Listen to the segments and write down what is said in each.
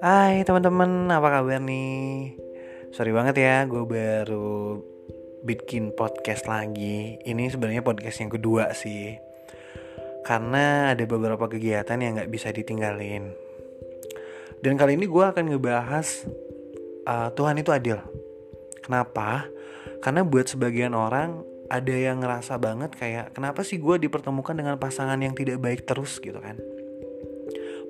Hai teman-teman, apa kabar nih? Sorry banget ya, gue baru bikin podcast lagi. Ini sebenarnya podcast yang kedua sih, karena ada beberapa kegiatan yang nggak bisa ditinggalin. Dan kali ini gue akan ngebahas uh, Tuhan itu adil. Kenapa? Karena buat sebagian orang ada yang ngerasa banget kayak kenapa sih gue dipertemukan dengan pasangan yang tidak baik terus gitu kan?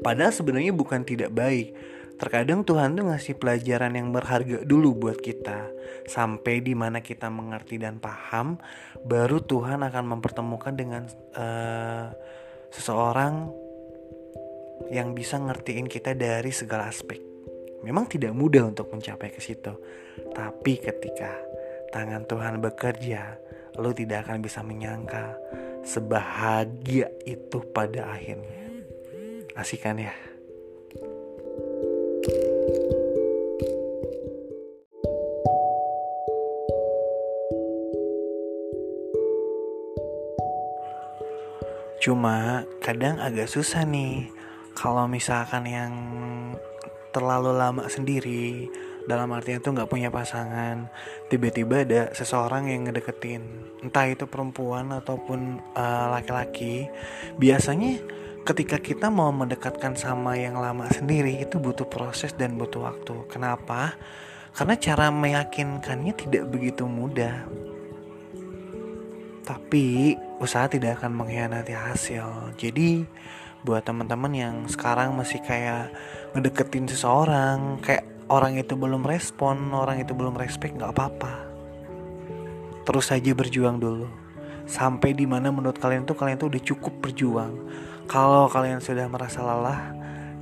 Padahal sebenarnya bukan tidak baik, Terkadang Tuhan tuh ngasih pelajaran yang berharga dulu buat kita. Sampai di mana kita mengerti dan paham Baru Tuhan akan mempertemukan dengan uh, seseorang yang bisa ngertiin kita dari segala aspek. Memang tidak mudah untuk mencapai ke situ Tapi ketika tangan Tuhan bekerja Lo tidak akan bisa menyangka Sebahagia itu pada akhirnya. Asik kan ya? Cuma kadang agak susah nih. Kalau misalkan yang terlalu lama sendiri dalam artian tuh nggak punya pasangan tiba-tiba ada seseorang yang ngedeketin. Entah itu perempuan ataupun uh, laki-laki biasanya ketika kita mau mendekatkan sama yang lama sendiri itu butuh proses dan butuh waktu. Kenapa? Karena cara meyakinkannya tidak begitu mudah tapi usaha tidak akan mengkhianati hasil. Jadi buat teman-teman yang sekarang masih kayak ngedeketin seseorang, kayak orang itu belum respon, orang itu belum respect, nggak apa-apa. Terus saja berjuang dulu. Sampai di mana menurut kalian tuh kalian tuh udah cukup berjuang. Kalau kalian sudah merasa lelah,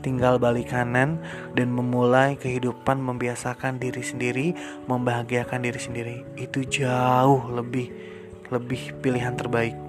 tinggal balik kanan dan memulai kehidupan membiasakan diri sendiri, membahagiakan diri sendiri. Itu jauh lebih lebih pilihan terbaik